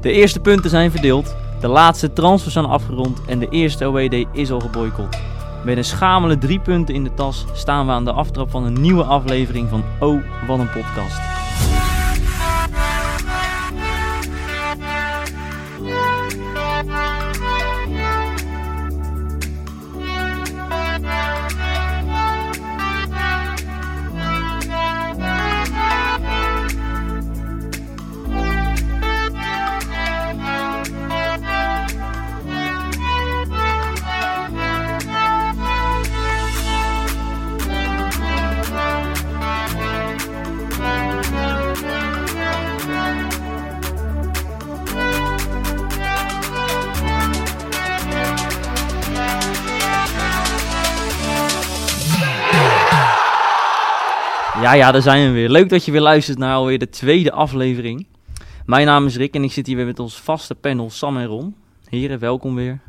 De eerste punten zijn verdeeld, de laatste transfers zijn afgerond en de eerste OED is al geboycott. Met een schamele drie punten in de tas staan we aan de aftrap van een nieuwe aflevering van Oh, wat een podcast. Ja, ja, daar zijn we weer. Leuk dat je weer luistert naar alweer de tweede aflevering. Mijn naam is Rick en ik zit hier weer met ons vaste panel Sam en Ron. Heren, welkom weer.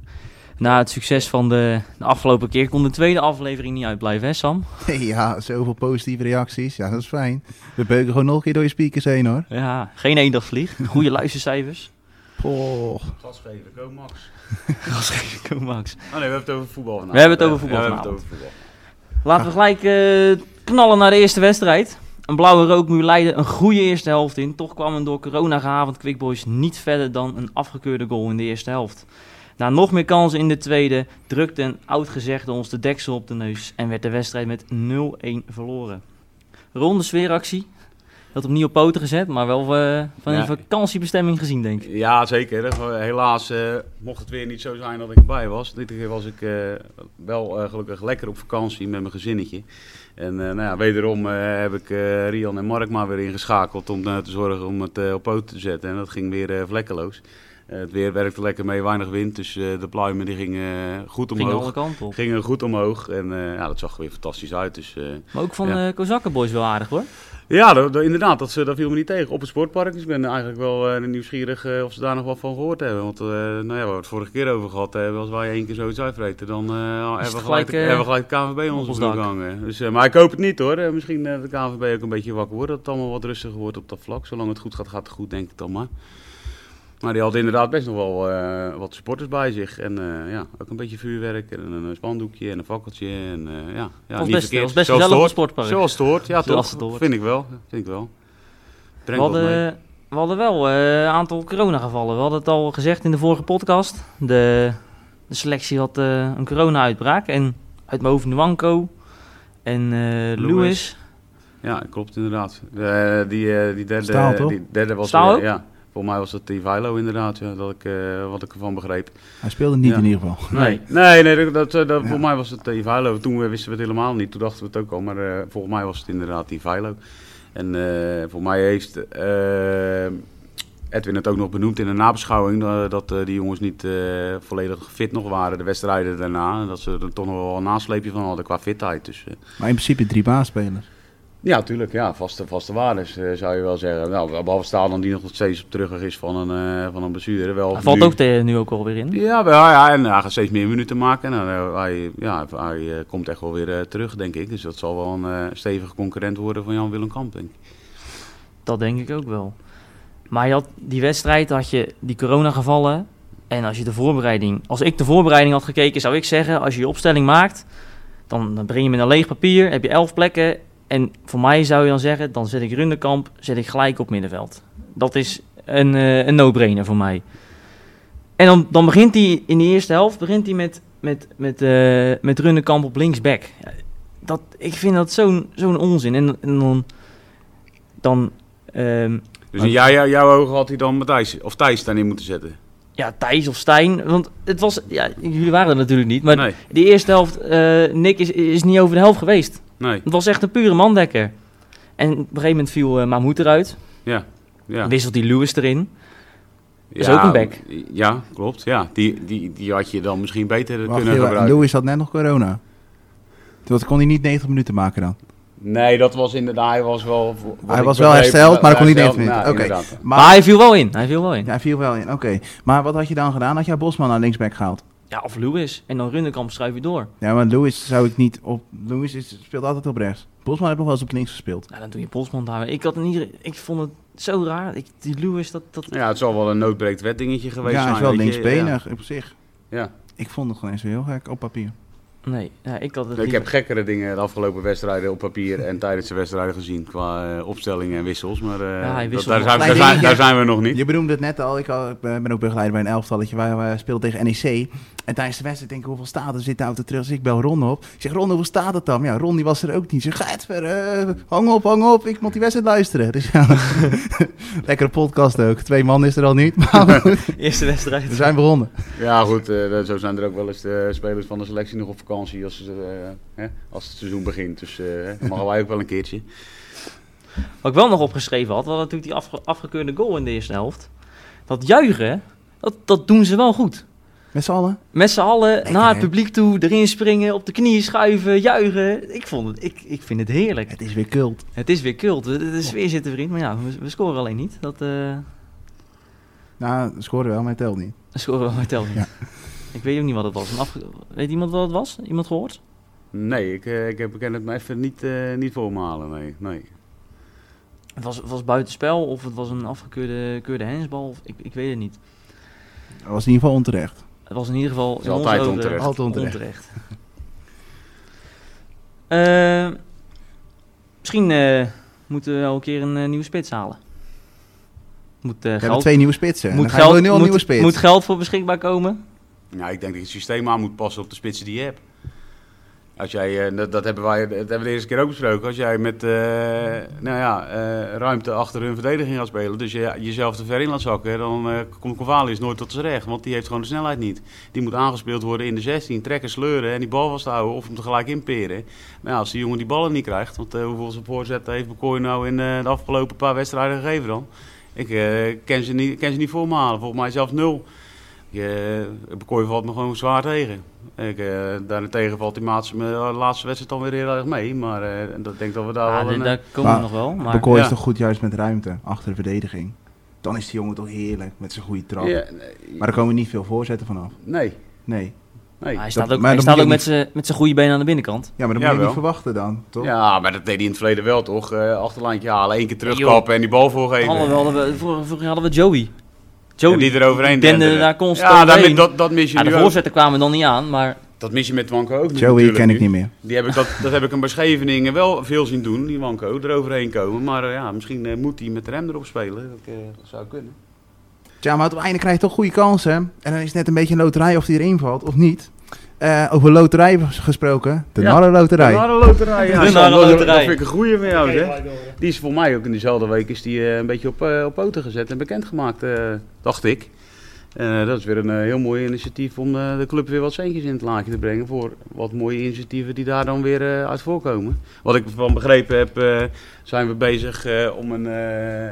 Na het succes van de, de afgelopen keer kon de tweede aflevering niet uitblijven, hè Sam? Ja, zoveel positieve reacties. Ja, dat is fijn. We beuken gewoon nog een keer door je speakers heen hoor. Ja, geen eendagsvlieg. Goede luistercijfers. Poh. Gas geven, go Max. Kom Max. Oh nee, we hebben het over voetbal vanavond. We hebben het over voetbal Ja, we hebben het vanavond. over voetbal. Laten we gelijk eh, knallen naar de eerste wedstrijd. Een blauwe rookmuur leidde een goede eerste helft in. Toch kwam een door corona gehavend Quick Boys niet verder dan een afgekeurde goal in de eerste helft. Na nog meer kansen in de tweede drukte een oud gezegde ons de deksel op de neus en werd de wedstrijd met 0-1 verloren. Ronde sfeeractie. Dat opnieuw op poten gezet, maar wel eh, van een Ja. vakantiebestemming gezien, denk ik. Ja, zeker. Helaas eh, mocht het weer niet zo zijn dat ik erbij was. Dit keer was ik eh, wel gelukkig lekker op vakantie met mijn gezinnetje. En nou ja, wederom heb ik Rian en Mark maar weer ingeschakeld om te zorgen om het op poten te zetten. En dat ging weer vlekkeloos. Het weer werkte lekker mee, weinig wind. Dus de pluimen die gingen goed omhoog. alle kanten op. Gingen goed omhoog. En ja, dat zag er weer fantastisch uit. Dus Maar ook van Ja. de Kozakkenboys wel aardig hoor. Ja, dat, dat- inderdaad, dat, dat viel me niet tegen. Op het sportpark. Dus ik ben eigenlijk wel eh, nieuwsgierig eh, of ze daar nog wat van gehoord hebben. Want eh, nou ja, we hebben het vorige keer over gehad. hebben. als wij één keer zoiets uitvreten, dan hebben, we gelijk, hebben we gelijk de KNVB op onze ons dak. hangen. Dus, maar ik hoop het niet hoor. Misschien de KNVB ook een beetje wakker wordt. Dat het allemaal wat rustiger wordt op dat vlak. Zolang het goed gaat, gaat het goed, denk ik dan maar. Maar die had inderdaad best nog wel eh, wat supporters bij zich. En eh, ja, ook een beetje vuurwerk en een, spandoekje en een fakkeltje. En, eh, ja, ja, was niet best, verkeerd. was best Zoals het sportpark. Zoals het hoort, ja Zoals toch? het hoort. Vind ik wel, vind ik wel. We hadden, we hadden wel eh, een aantal coronagevallen. We hadden het al gezegd in de vorige podcast. De, de selectie had eh, een corona-uitbraak. En uit mijn hoofd Nwanko en eh Lewis. Lewis. Ja, klopt inderdaad. Eh, die, die, derde, Staal, toch? die derde was Staal weer- ja. Volgens mij was het die Vilo inderdaad, ja, dat ik, eh, wat ik ervan begreep. Hij speelde niet Ja. in ieder geval. Nee. Nee, nee, dat, dat, dat- Ja. volgens mij was het die Vilo. Toen eh, wisten we het helemaal niet, toen dachten we het ook al. Maar eh, volgens mij was het inderdaad die Vilo. En eh volgens mij heeft eh, Edwin het ook nog benoemd in een nabeschouwing. eh, dat eh, die jongens niet eh, volledig fit nog waren, de wedstrijden daarna. En dat ze er toch nog wel een nasleepje van hadden qua fitheid. Dus, eh, Maar in principe drie baasspelers. Ja, tuurlijk. Ja, vaste, vaste waardes eh, zou je wel zeggen. Nou, behalve Staal dan die nog steeds op terug is van een, eh, van een blessure. Wel Hij valt nu- ook nu ook alweer in. Ja, wel, ja, en hij gaat steeds meer minuten maken. Nou, eh, hij, ja, hij komt echt wel weer terug, denk ik. Dus dat zal wel een stevige concurrent worden van Jan Willem Kamp, denk ik. Dat denk ik ook wel. Maar je had die wedstrijd, had je die coronagevallen. En als je de voorbereiding, als ik de voorbereiding had gekeken, zou ik zeggen: als je je opstelling maakt, dan dan breng je met een leeg papier, heb je elf plekken. En voor mij zou je dan zeggen: dan zet ik Rundekamp, zet ik gelijk op middenveld. Dat is een, eh, een no-brainer voor mij. En dan, dan begint hij in de eerste helft begint hij met, met, met, eh met Rundekamp op linksback. Dat, ik vind dat zo'n zo'n onzin. En, en dan, dan ehm, Dus in jou, jou- jouw ogen had hij dan Matthijs, of Thijs daarin moeten zetten. ja, Thijs of Stijn. Want het was, ja, jullie waren er natuurlijk niet. Maar nee, die eerste helft, eh, Nick is, is niet over de helft geweest. Nee, Het was echt een pure mandekker. En op een gegeven moment viel eh Mahmoud eruit. ja. Ja. Wisselt die Lewis erin. is Ja, ook een back. Ja, klopt. Ja, die, die, die had je dan misschien beter Wacht, kunnen gebruiken. Lewis had net nog corona. Toen kon hij niet 90 minuten maken dan. Nee, dat was inderdaad, hij was wel... Hij was wel hersteld, maar dan kon hij hersteld. 90 minuten. Nou, Oké. Maar, Maar, hij viel wel in. Hij viel wel in. ja, hij viel wel in. Oké. Maar wat had je dan gedaan? Had jij Bosman naar linksback gehaald? Ja, of Lewis. En dan Rundekamp schuif je door. Ja, maar Lewis zou ik niet op... Lewis is, speelt altijd op rechts. Bosman heeft nog wel eens op links gespeeld. Nou, dan doe je Bosman daar. Ik, had niet, ik vond het Zo raar. Ik, die Lewis, dat... dat... Ja, het zal wel een noodbreekt wet dingetje geweest Ja, zijn. hij is wel linksbenig op zich. Ja. Ja. Ik vond het gewoon eens heel gek op papier. Nee, ja, ik had het Ik liever- heb gekkere dingen de afgelopen wedstrijden op papier en tijdens de wedstrijden gezien. Qua eh, opstellingen en wissels. Maar eh, Ja, dat- daar, zijn, we- daar, zijn, daar dingetje. zijn we nog niet. Je benoemde het net al, ik, al- ik ben ook begeleider bij een elftalletje waar we speelden tegen NEC. En tijdens de wedstrijd denk ik, hoeveel staat er? Zit de auto terug? Dus ik bel Ron op. Ik zeg, Ron, hoeveel staat het dan? Ja, Ron die was er ook niet. Zeg, Gadver, eh, hang op, hang op. Ik moet die wedstrijd luisteren. Dus ja, lekkere podcast ook. Twee man is er al niet, maar Eerste wedstrijd. we zijn begonnen. Ja, goed. eh, zo zijn er ook wel eens de spelers van de selectie nog op vakantie als, ze, eh, hè, als het seizoen begint. Dus eh mogen wij ook wel een keertje. Wat ik wel nog opgeschreven had, was natuurlijk die afge- afgekeurde goal in de eerste helft. Dat juichen, dat, dat doen ze wel goed. Met z'n allen? Met z'n allen Lekker, naar het hè? publiek toe, erin springen, op de knieën schuiven, juichen. Ik, vond het, ik, ik vind het heerlijk. Het is weer cult. Het is weer kult, de, de sfeer zit erin, maar ja, we, we scoren alleen niet. Dat eh Nou, scoren wel, maar het telt niet. dat scoren we maar tel niet. Ja. Ik weet ook niet wat het was. Afge- weet iemand wat het was? Iemand gehoord? Nee, ik, eh, ik, heb, ik kan het me even niet, eh, niet voor me halen. Nee, nee. Het was, het was buitenspel of het was een afgekeurde keurde hensbal. of- Ik, ik weet het niet. Dat was in ieder geval onterecht. Het was in ieder geval in onze altijd ogen onterecht. Altijd onterecht. onterecht. Eh, misschien eh, moeten we wel een keer een eh, nieuwe spits halen. Moet, eh, We hebben geld, twee nieuwe spitsen. moet, geld, nu al moet, nieuwe spits. moet geld voor beschikbaar komen. Ja, ik denk dat je het systeem aan moet passen op de spitsen die je hebt. Als jij, eh, dat, hebben wij dat hebben we de eerste keer ook besproken. Als jij met eh, nou ja, eh, ruimte achter hun verdediging gaat spelen, dus je jezelf te ver in laat zakken, dan komt Convalis nooit tot zijn recht. Want die heeft gewoon de snelheid niet. Die moet aangespeeld worden in de 16, trekken, sleuren en die bal vasthouden of hem tegelijk inperen. Ja, als die jongen die ballen niet krijgt, want hoeveel zijn voorzetten heeft Bekooi nou in de afgelopen paar wedstrijden gegeven dan? Ik ken, ze niet, ken ze niet voor me halen. Volgens mij zelfs nul. Ik, eh, Bekooi valt me gewoon zwaar tegen. Ik, eh, daarentegen valt die maats me de laatste wedstrijd dan weer heel erg mee. Maar eh, dat denk dat we daar Ja, wel een... daar komen we nog wel. Maar Bekooi Ja. is toch goed juist met ruimte achter de verdediging. Dan is die jongen toch heerlijk met zijn goede trap. Ja, nee, Maar er komen niet veel voorzetten vanaf. nee, Nee. nee. hij staat ook, hij staat ook je met zijn met zijn goede benen aan de binnenkant. Ja, maar dat moet je niet verwachten dan, toch? Ja, maar dat deed hij in het verleden wel toch? Eh achterlandje halen, één keer terugkappen en die bal voorgeven. Hadden we, vorig jaar hadden we Joey. Joey, Ja, die er overheen dende daar constant Ja, daar, dat, dat mis je Ja, de nu ook. voorzetten kwamen dan niet aan, maar Dat mis je met Wanko ook nu Joey natuurlijk ken ik niet meer. Die heb ik, dat, dat heb ik hem bij Scheveningen wel veel zien doen, die Wanko, eroverheen komen. Maar eh, ja, misschien eh, moet hij met de rem erop spelen. Dat, eh, dat zou kunnen. Tja, maar op het einde krijg je toch goede kansen. En dan is het net een beetje een loterij of die erin valt of niet. Eh, over loterij gesproken. De Ja, Narrenloterij. De Narrenloterij, ja. De Narrenloterij. Dat, vind ik een goeie van jou, zeg. Die is voor mij ook in diezelfde week is die, eh, een beetje op, eh, op poten gezet en bekendgemaakt, eh dacht ik. Eh, dat is weer een heel mooi initiatief om eh, de club weer wat centjes in het laadje te brengen. Voor wat mooie initiatieven die daar dan weer eh, uit voorkomen. Wat ik van begrepen heb, eh, zijn we bezig eh, om een, eh,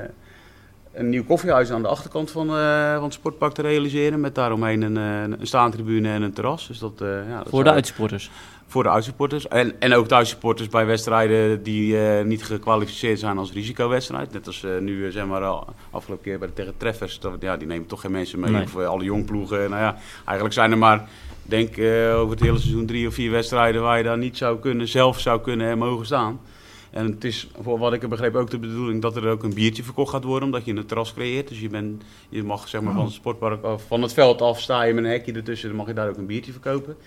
een nieuw koffiehuis aan de achterkant van, eh, van het sportpark te realiseren. Met daaromheen een, eh, een staantribune en een terras. Dus dat, eh, ja, dat voor de uitsupporters. voor de uitsupporters. En, en ook thuissupporters bij wedstrijden die niet gekwalificeerd zijn als risicowedstrijd. Net als nu, zeg maar, afgelopen keer bij de tegen Treffers. Dat, ja, die nemen toch geen mensen mee. Nee. Of alle jongploegen. Nou ja, eigenlijk zijn er maar, denk over het hele seizoen drie of vier wedstrijden waar je daar niet zou kunnen, zelf zou kunnen en mogen staan. En het is, voor wat ik heb begrepen, ook de bedoeling dat er ook een biertje verkocht gaat worden, omdat je een terras creëert. Dus je, bent, je mag zeg maar, van het sportpark af, van het veld af, sta je met een hekje ertussen, dan mag je daar ook een biertje verkopen.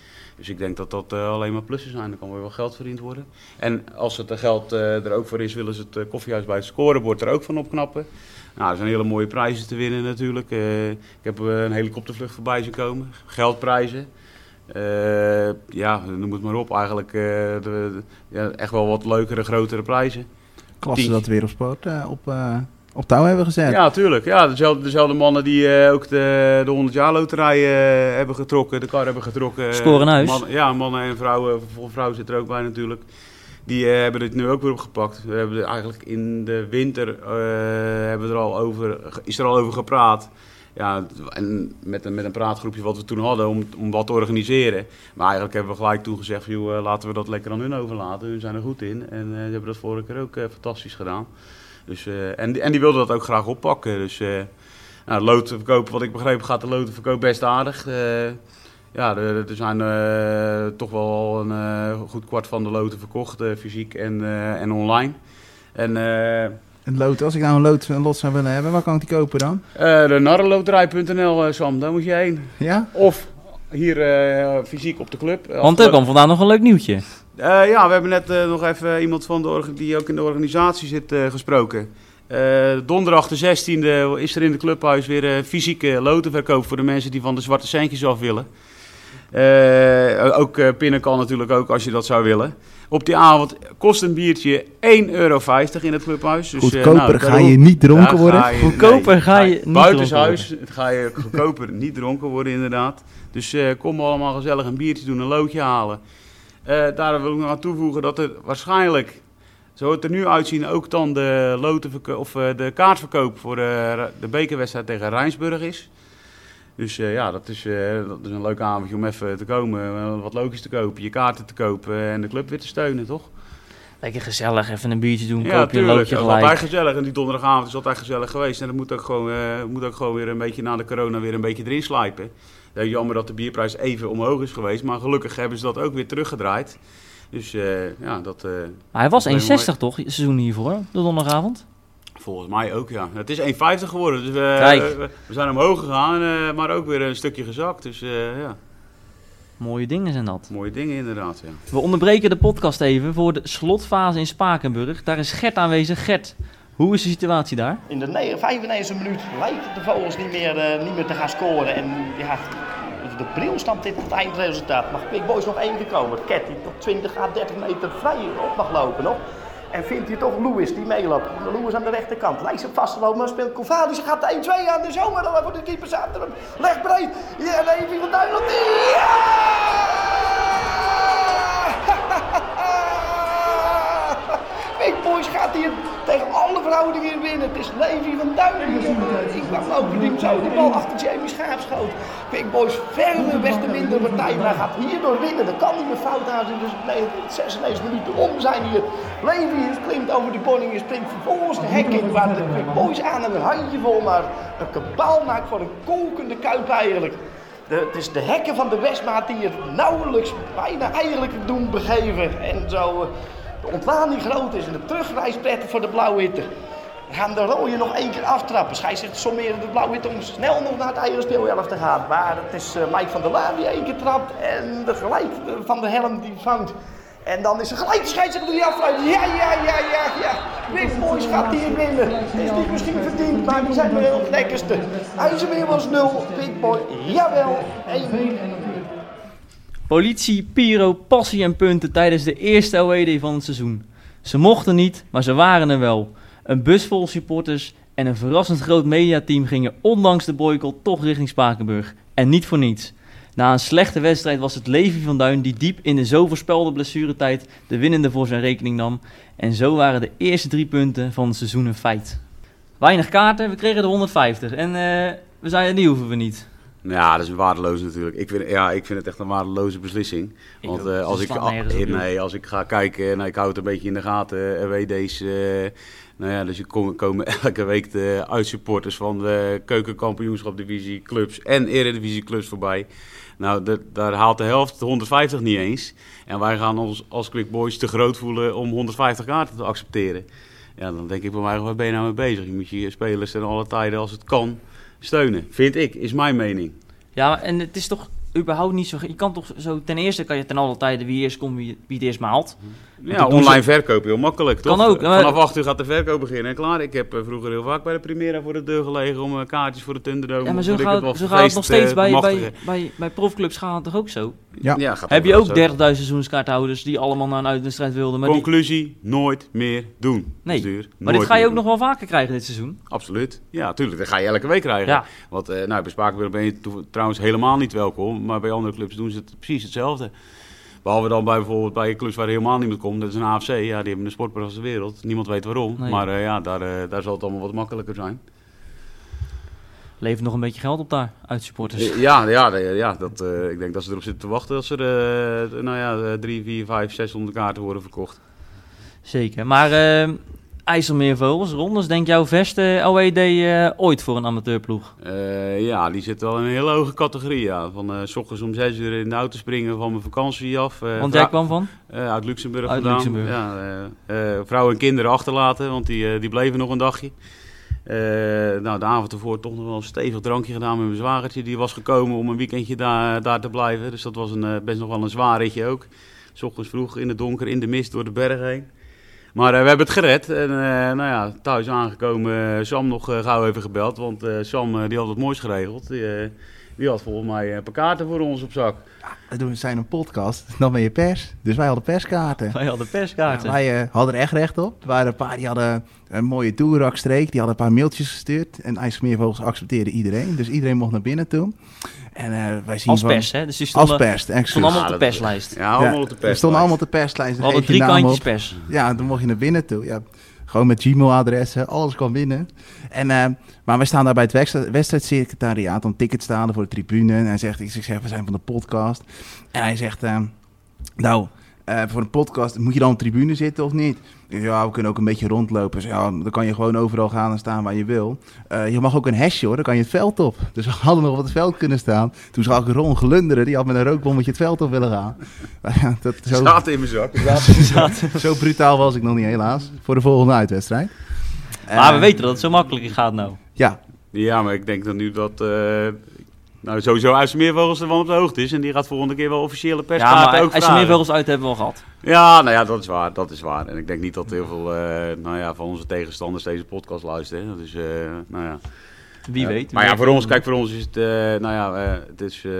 Dus ik denk dat dat eh, alleen maar plussen zijn. Dan kan weer wel geld verdiend worden. En als het er geld eh, er ook voor is, willen ze het eh, koffiehuis bij het scorebord er ook van opknappen. Nou, er zijn hele mooie prijzen te winnen natuurlijk. Ik heb een helikoptervlucht voorbij zien komen. Geldprijzen. Eh, ja, noem het maar op. Eigenlijk eh, de, de- ja, echt wel wat leukere, grotere prijzen. Klasse Tien. dat Wereldsport op, eh, op touw hebben gezet. Ja, tuurlijk. Ja, dezelfde, dezelfde mannen die eh, ook de, de 100 jaar loterij eh, hebben getrokken, de kar hebben getrokken. Scoren huis. Mannen- ja, mannen en vrouwen. Voor vrouw zit er ook bij natuurlijk. Die hebben het nu ook weer opgepakt. We hebben er eigenlijk in de winter eh, hebben we er al over, is er al over gepraat. Ja, en met een, met een praatgroepje wat we toen hadden om, om wat te organiseren. Maar eigenlijk hebben we gelijk toen gezegd, joh, eh, laten we dat lekker aan hun overlaten. Hun zijn er goed in. En ze hebben dat vorige keer ook eh, fantastisch gedaan. Dus, en, en die wilden dat ook graag oppakken. Dus nou, loodverkoop, wat ik begreep, gaat de loodverkoop best aardig. Ja, er, zijn toch wel een goed kwart van de loten verkocht, fysiek en, en online. En Een lood, als ik nou een, lood, een lot zou willen hebben, waar kan ik die kopen dan? Eh de narrenloterij.nl, eh, Sam, daar moet je heen. Ja? Of hier eh, fysiek op de club. Want er kwam vandaag nog een leuk nieuwtje. Eh, ja, we hebben net eh, nog even iemand van de die ook in de organisatie zit eh, gesproken. Eh, donderdag de 16e is er in het clubhuis weer fysieke lotenverkoop voor de mensen die van de zwarte centjes af willen. Eh, ook eh, pinnen kan natuurlijk ook als je dat zou willen. Op die avond kost een biertje 1,50 euro in het clubhuis. Dus, eh, Goedkoper nou, ga je niet dronken worden. ga je- Goedkoper ga je niet Buitenshuis ga je goedkoper niet dronken worden inderdaad. Dus eh, kom allemaal gezellig een biertje doen, een loodje halen. Eh, daar wil ik nog aan toevoegen dat er waarschijnlijk, zo het er nu uitzien, ook dan de, lotenverko- of, eh, de kaartverkoop voor de, de bekerwedstrijd tegen Rijnsburg is. Dus eh, ja, dat is, eh, dat is een leuk avondje om even te komen, eh, wat logisch te kopen, je kaarten te kopen en de club weer te steunen, toch? Lekker gezellig, even een biertje doen, Ja, koop je een tuurlijk. loodje Dat is altijd gelijk. gezellig. En die donderdagavond is altijd gezellig geweest. En dat moet ook gewoon, moet ook gewoon weer een beetje na de corona weer een beetje erin slijpen. Ja, jammer dat de bierprijs even omhoog is geweest. Maar gelukkig hebben ze dat ook weer teruggedraaid. Dus ja, dat Maar hij was Probleem 1,60 toch, seizoen hiervoor, de donderdagavond? Volgens mij ook, ja. Het is 1,50 geworden. Dus we, Kijk. we, we zijn omhoog gegaan, eh, maar ook weer een stukje gezakt. Dus eh, ja, Mooie dingen zijn dat. mooie dingen inderdaad, ja. We onderbreken de podcast even voor de slotfase in Spakenburg. Daar is Gert aanwezig. Gert, hoe is de situatie daar? In de 9 95e minuut lijkt het de Vogels niet meer, eh, niet meer te gaan scoren. En ja, de bril stamt dit het eindresultaat. Mag Big Boys nog één keer komen? Cat die tot 20 à 30 meter vrij op mag lopen nog. En vindt hij toch Lewis die meeloopt. Lewis aan de rechterkant. Lijkt ze vast te lopen, maar speelt Kovalis. Ze gaat de 1-2 aan de zomer. Dan wordt de keeper er. Leg breed. Ja, nee, wie van Duiland. Ja! Big Boys gaat hier verhoudingen winnen. Het is Levi van Duinen. Ik kwam lopen, die zo die bal achter Jamie Schaap schoot. Big Boys verreweg de mindere partij, maar gaat hierdoor winnen. Dat kan niet meer fout aan zijn. Dus nee, 96 minuten om zijn hier. Levi klimt over de bonning en springt vervolgens de hek in. Waar de Big Boys aan hebben een handje vol, maar een kabaal maakt voor een kolkende kuip eigenlijk. De, het is de hekken van de Westmaat die het nauwelijks, bijna eigenlijk doen begeven. En zo eh, de ontlading groot is en de terugreis prettig voor de Blauwwitte. We gaan de rode nog één keer aftrappen. Schij zegt sommeren de Blauwwitte om snel nog naar het eigen speelhelft te gaan. Maar het is eh, Mike van der Laan die één keer trapt en de gelijk eh, van de helm die vangt. En dan is er gelijk de scheidsrechter die afsluit. Ja, ja, ja, ja, ja. Big Boys gaat hier winnen. Het is niet misschien verdiend, maar die zijn wel het lekkerste. IJsselmeer was 0. Big Boy, jawel. 1 Politie, Piro, passie en punten tijdens de eerste OED van het seizoen. Ze mochten niet, maar ze waren er wel. Een bus vol supporters en een verrassend groot mediateam gingen ondanks de boycott toch richting Spakenburg. En niet voor niets. Na een slechte wedstrijd was het Levi van Duin die diep in de zo voorspelde blessuretijd de winnende voor zijn rekening nam. En zo waren de eerste drie punten van het seizoen een feit. Weinig kaarten, we kregen er 150 en eh, we zeiden die hoeven we niet. Ja, dat is waardeloos natuurlijk. Ik vind, ja, ik vind het echt een waardeloze beslissing. Want eh, als, ik, ah, nee, als ik ga kijken, nou, ik hou het een beetje in de gaten, uh, WD's. eh, nou ja, dus er komen, komen elke week de uitsupporters van de keukenkampioenschapdivisie clubs en eredivisie clubs voorbij. Nou, de- daar haalt de helft de 150 niet eens. En wij gaan ons als Quick Boys te groot voelen om 150 kaarten te accepteren. Ja, dan denk ik bij mij, waar ben je nou mee bezig? Je moet je spelers ten alle tijden, als het kan, steunen. Vind ik, is mijn mening. Ja, en het is toch überhaupt niet zo... Je kan toch zo... Ten eerste kan je ten alle tijden wie eerst komt, wie, wie het eerst maalt. Dat doen online verkoop heel makkelijk, Kan toch? ook, maar- Vanaf 8 uur gaat de verkoop beginnen. En klaar, ik heb eh, vroeger heel vaak bij de Primera voor de deur gelegen om eh, kaartjes voor de Thunderdome. Ja, maar zo gaat, het wat zo voor gaat het nog eh, steeds bij, bij, bij, bij profclubs gaat het toch ook zo? Ja. Ja, gaat Heb je ook zo. 30.000 seizoenskaarthouders die allemaal naar een uitwedstrijd wilden. Maar, die, Conclusie, nooit meer doen. nee, maar dit ga je ook nog wel vaker krijgen dit seizoen. Absoluut. Ja, tuurlijk. Dat ga je elke week krijgen. Ja. Want eh, nou, bij Spakenburg ben je trouwens helemaal niet welkom. Maar bij andere clubs doen ze het precies hetzelfde. Behalve dan bij bijvoorbeeld bij clubs waar helemaal niemand komt. Dat is een AFC. Ja, die hebben een sportprijs als de wereld. Niemand weet waarom. Nee. Maar eh, ja, daar, eh, daar zal het allemaal wat makkelijker zijn. Levert nog een beetje geld op daar, uit supporters. Eh, Ja, ja, ja, dat, ik denk dat ze erop zitten te wachten als er nou ja, 3, 4, 5, 600 kaarten worden verkocht. Zeker. Maar eh, IJsselmeervogels. Rondes, denk jouw beste OED eh, ooit voor een amateurploeg? Eh, ja, die zit wel in een hele hoge categorie. Ja. Van s ochtends om zes uur in de auto springen van mijn vakantie af. Want jij kwam van? uit Luxemburg Uit gedaan. Luxemburg. Ja, vrouwen en kinderen achterlaten, want die, die bleven nog een dagje. Nou, de avond ervoor toch nog wel een stevig drankje gedaan met mijn zwagertje. Die was gekomen om een weekendje daar, daar te blijven. Dus dat was een, best nog wel een zwaar ritje ook. S ochtends vroeg in het donker, in de mist, door de berg heen. Maar eh, we hebben het gered. En eh, nou ja, thuis aangekomen, eh, Sam nog gauw even gebeld. Want Sam die had het moois geregeld. Die had volgens mij een paar kaarten voor ons op zak. We doen- zijn een podcast, dan ben je pers. Dus wij hadden perskaarten. Wij hadden perskaarten. Ja, wij eh, hadden er echt recht op. Er waren een paar die hadden een mooie toerakstreek. Die hadden een paar mailtjes gestuurd. En IJsselmeervogels accepteerde iedereen. Dus iedereen mocht naar binnen toe. En eh, wij zien Als van- pers, hè? Dus die Als stonden, pers, excuus. stonden allemaal Ja, op de perslijst. Ja, allemaal Ja, op de We pers. stonden allemaal op de perslijst. We hadden drie kantjes pers. Ja, dan mocht je naar binnen toe. Ja, gewoon met Gmail-adressen, alles kwam binnen. En, eh, maar wij staan daar bij het wedstrijd- wedstrijdsecretariaat om tickets te halen voor de tribune. En hij zegt, ik zeg, we zijn van de podcast. En hij zegt, eh, nou, eh, voor een podcast moet je dan op de tribune zitten of niet? Ja, we kunnen ook een beetje rondlopen. Dus ja, dan kan je gewoon overal gaan en staan waar je wil. Eh, je mag ook een hesje hoor, dan kan je het veld op. Dus we hadden nog op het veld kunnen staan. Toen zag ik Ron glunderen, die had met een rookbommetje het veld op willen gaan. Maar ja, dat, zo, Zaten in mijn zak. zo brutaal was ik nog niet helaas. Voor de volgende uitwedstrijd. Maar we Eh, weten dat het zo makkelijk gaat nou. Ja, Ja, maar ik denk dat nu dat... eh nou, sowieso IJsselmeervogels er wel op de hoogte is. En die gaat volgende keer wel officiële Ja, perskaarten maar ook als je vragen. meer vogels uit hebben we al gehad. Ja, nou ja, dat is waar. Dat is waar. En ik denk niet dat heel veel eh, nou ja, van onze tegenstanders deze podcast luisteren. Dat is, eh, nou ja... Wie Ja, weet. Maar ja, voor ons, kijk, voor ons is het, eh, nou ja, eh, het is eh,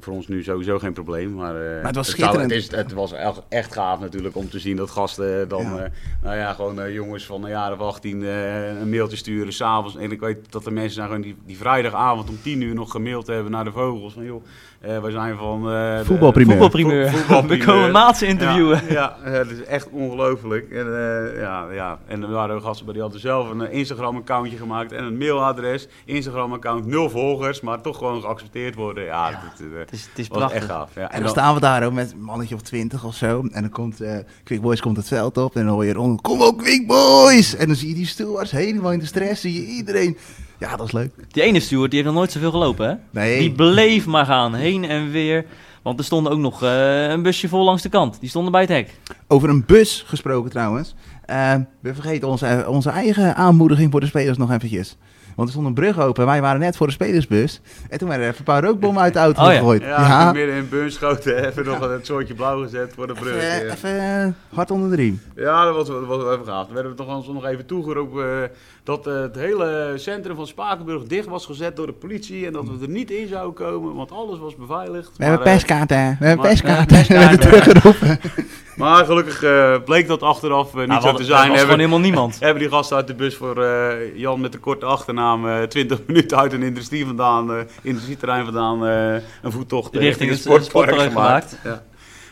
voor ons nu sowieso geen probleem. Maar, eh, het was schitterend. het, is, het was echt, echt gaaf natuurlijk om te zien dat gasten dan, Ja. eh, nou ja, gewoon eh, jongens van een jaar of 18 eh, een mailtje sturen s'avonds. En ik weet dat er mensen zijn gewoon die, die vrijdagavond om 10 uur nog gemaild hebben naar de vogels. Van joh, eh, we zijn van... eh, de- Voetbalprimeur. Voetbalprimeur. Vo- voetbalprimeur. We komen maatsen interviewen. Ja, ja eh, het is echt ongelooflijk. En, eh, ja, ja. en er waren gasten bij die hadden zelf een eh, Instagram-accountje gemaakt en een mailadres. Instagram-account, nul volgers, maar toch gewoon geaccepteerd worden. Ja, Ja, dat, eh, Het is, het is was prachtig. echt gaaf. Ja. en dan staan we daar ook met een mannetje of twintig of zo. En dan komt eh Quick Boys komt het veld op. En dan hoor je rond, kom op Quick Boys! En dan zie je die stewards helemaal in de stress. Zie je iedereen. Ja, dat is leuk. Die ene steward die heeft nog nooit zoveel gelopen, hè? Nee. Die bleef maar gaan, heen en weer. Want er stond ook nog eh, een busje vol langs de kant. Die stonden bij het hek. Over een bus gesproken trouwens. Eh, we vergeten onze, onze eigen aanmoediging voor de spelers nog eventjes. Want er stond een brug open. Wij waren net voor de spelersbus. En toen werden er even een paar rookbommen uit de auto Oh ja. gegooid. Ja, midden in Bunschoten even nog een soortje blauw gezet voor de brug. Even, ja. even eh, hard onder de riem. Ja, dat was, dat was wel even gaaf. Toen werden we toch nog even toegeroepen eh, dat eh, het hele centrum van Spakenburg dicht was gezet door de politie. En dat we er niet in zouden komen, want alles was beveiligd. We hebben Maar, eh, perskaarten. We hebben perskaarten. We werden perskaarten. teruggeroepen. Maar gelukkig bleek dat achteraf niet Nou, zo te er zijn. was Hebben, gewoon helemaal niemand. hebben die gasten uit de bus voor eh, Jan met de korte achternaam eh 20 minuten uit een industrie vandaan, eh industrieterrein vandaan, eh, een voettocht eh, Richting het sportpark sportpark gemaakt. Ja.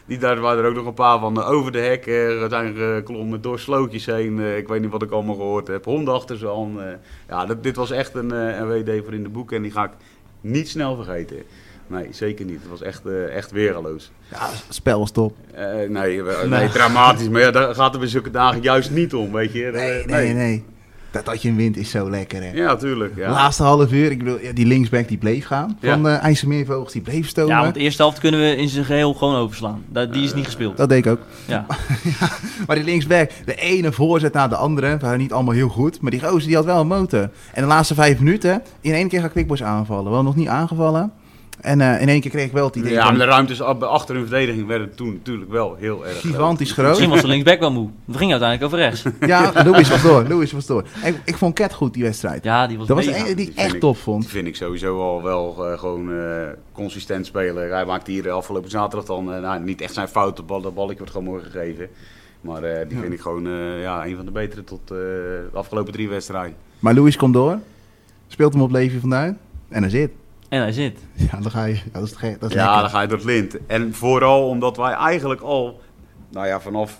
Die, daar waren er ook nog een paar van eh, over de hek eh, zijn geklommen, door slootjes heen. eh, ik weet niet wat ik allemaal gehoord heb. Honden achter ze aan. eh. ja, dat, dit was echt een, eh, een WD voor in de boeken en die ga ik niet snel vergeten. Nee, zeker niet. Het was echt, eh, echt weergeloos. Ja, spel was top. Eh, nee, nee, Nee. dramatisch. Maar ja, daar gaat het bij zulke dagen juist niet om, weet je. Nee, Eh, nee, nee. Dat dat je wint is zo lekker, hè. Ja, tuurlijk. Ja. Laatste half uur, ik bedoel, ja, die linksback die bleef gaan. Ja. Van de IJsselmeervogels, die bleef stomen. Ja, want de eerste helft kunnen we in zijn geheel gewoon overslaan. Dat, die is niet gespeeld. Dat deed ik ook. Ja. Maar die linksback, de ene voorzet naar de andere, waren niet allemaal heel goed. Maar die gozer die had wel een motor. En de laatste vijf minuten, in één keer gaat Quickboys aanvallen. Wel nog niet aangevallen. En eh, in één keer kreeg ik wel het idee Ja, maar de ruimtes achter hun verdediging werden toen natuurlijk wel heel erg groot. gigantisch groot. Misschien was de linksback wel moe. We gingen uiteindelijk over rechts. Ja, Louis was door. Louis was door. Ik, ik vond Ket goed die wedstrijd. Ja, die was dat was die ik Die echt top Die vond. vind ik sowieso al wel eh, gewoon eh, consistent spelen. Hij maakt hier afgelopen zaterdag dan nou, niet echt zijn fout. De bal, dat balletje wordt gewoon mooi gegeven. Maar eh, die Ja. vind ik gewoon eh, ja, een van de betere tot eh, de afgelopen drie wedstrijden. Maar Louis komt door. Speelt hem op Levi van Duin. En hij zit. En hij zit. Ja, dan ga je. Ja, dat is, dat is Ja, dan ga je door het lint. En vooral omdat wij eigenlijk al, nou ja, vanaf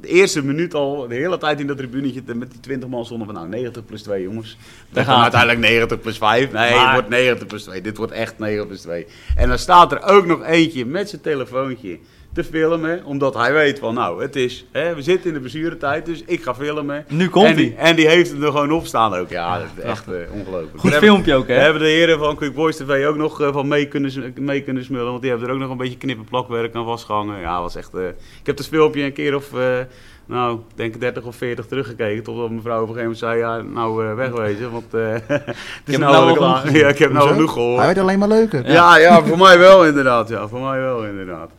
de eerste minuut al, de hele tijd in dat tribunetje met die 20 man stonden van nou 90 plus 2 jongens. Daar Dan gaat uiteindelijk 90 plus 5. Nee, Maar- het wordt 90 plus 2. Dit wordt echt 90 plus 2. En dan staat er ook nog eentje met zijn telefoontje te filmen. Omdat hij weet van, nou, het is, hè, we zitten in de blessuretijd, dus ik ga filmen. Nu komt en, die, hij. en die heeft hem er gewoon op staan ook. Ja, dat is echt eh, ongelooflijk. Goed Daar hebben- filmpje ook, hè? hebben de heren van Quick Boys TV ook nog eh, van mee kunnen, mee kunnen smullen. Want die hebben er ook nog een beetje knip- en plakwerk aan vastgehangen. Ja, was echt... eh, ik heb het filmpje een keer of... nou, ik denk 30 of 40 teruggekeken. Totdat mevrouw op een gegeven moment zei... Ja, nou wegwezen. Want eh, het is nou, nou al klaar. Ja, ik heb nou Hoezo? genoeg gehoord. Hij werd alleen maar leuker. Ja, ja, voor mij wel inderdaad. Ja, voor mij wel inderdaad.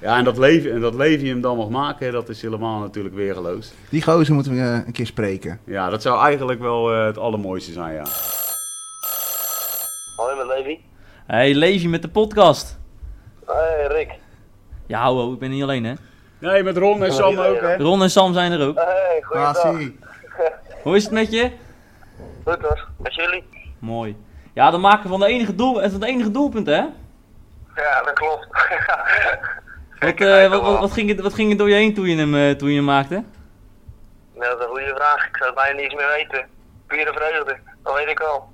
Ja, en dat leven, en dat leven je hem dan mag maken, dat is helemaal natuurlijk weergeloos. Die gozer moeten we eh, een keer spreken. Ja, dat zou eigenlijk wel eh, het allermooiste zijn, ja. Hoi met Levi. Hey, Levi met de podcast. Hey Rick. Ja, ho, ik ben niet alleen, hè? Nee, met Ron en Sam ook, hè. Ron en Sam zijn er ook. Hey, goeiedag. Hoe is het met je? Goed hoor. Met jullie? Mooi. Ja, de maken van de enige, doel, van het enige doelpunt, hè? Ja, dat klopt. Wat, eh, wat, wat, wat, ging het, wat ging er door je heen toen je hem, eh, toen je hem maakte? Ja, dat is een goede vraag. Ik zou het bijna niets meer weten. Pure vreugde. Dat weet ik al.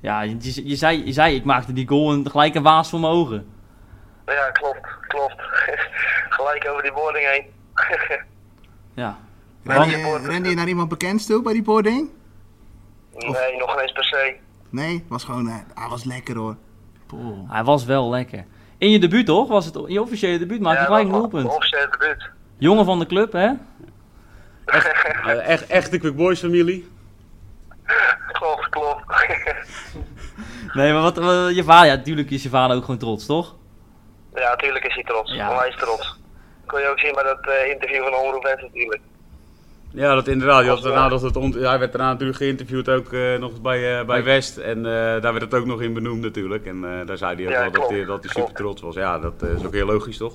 Ja, je, je, je zei, je zei, ik maakte die goal en gelijk een waas voor mijn ogen. Ja, klopt. Klopt. Gelijk over die boarding heen. Ja. Rende je rende je naar iemand bekend toe bij die boarding? nee, nog geen eens per se. Nee, was gewoon, eh, hij was lekker hoor. Poh. Hij was wel lekker. In je debuut, toch? Was het in je officiële debuut? Maak je ja, gelijk een doelpunt. Officieel debuut. Jongen van de club, hè? Eh, echt, echte Quick Boys familie. klopt, klopt. Nee, maar wat, wat- je vader, ja, natuurlijk is je vader ook gewoon trots, toch? ja, natuurlijk is hij trots. Ja. Onwijs trots. Kon je ook zien bij dat eh, interview van Omroep natuurlijk. Ja, dat inderdaad. Je had Was, daarna dat het ont- hij werd daarna natuurlijk geïnterviewd ook eh, nog bij, eh, bij West. En eh, daar werd het ook nog in benoemd natuurlijk. En daar zei hij ook Ja, wel dat hij, dat hij super trots was. Ja, dat is ook heel logisch toch?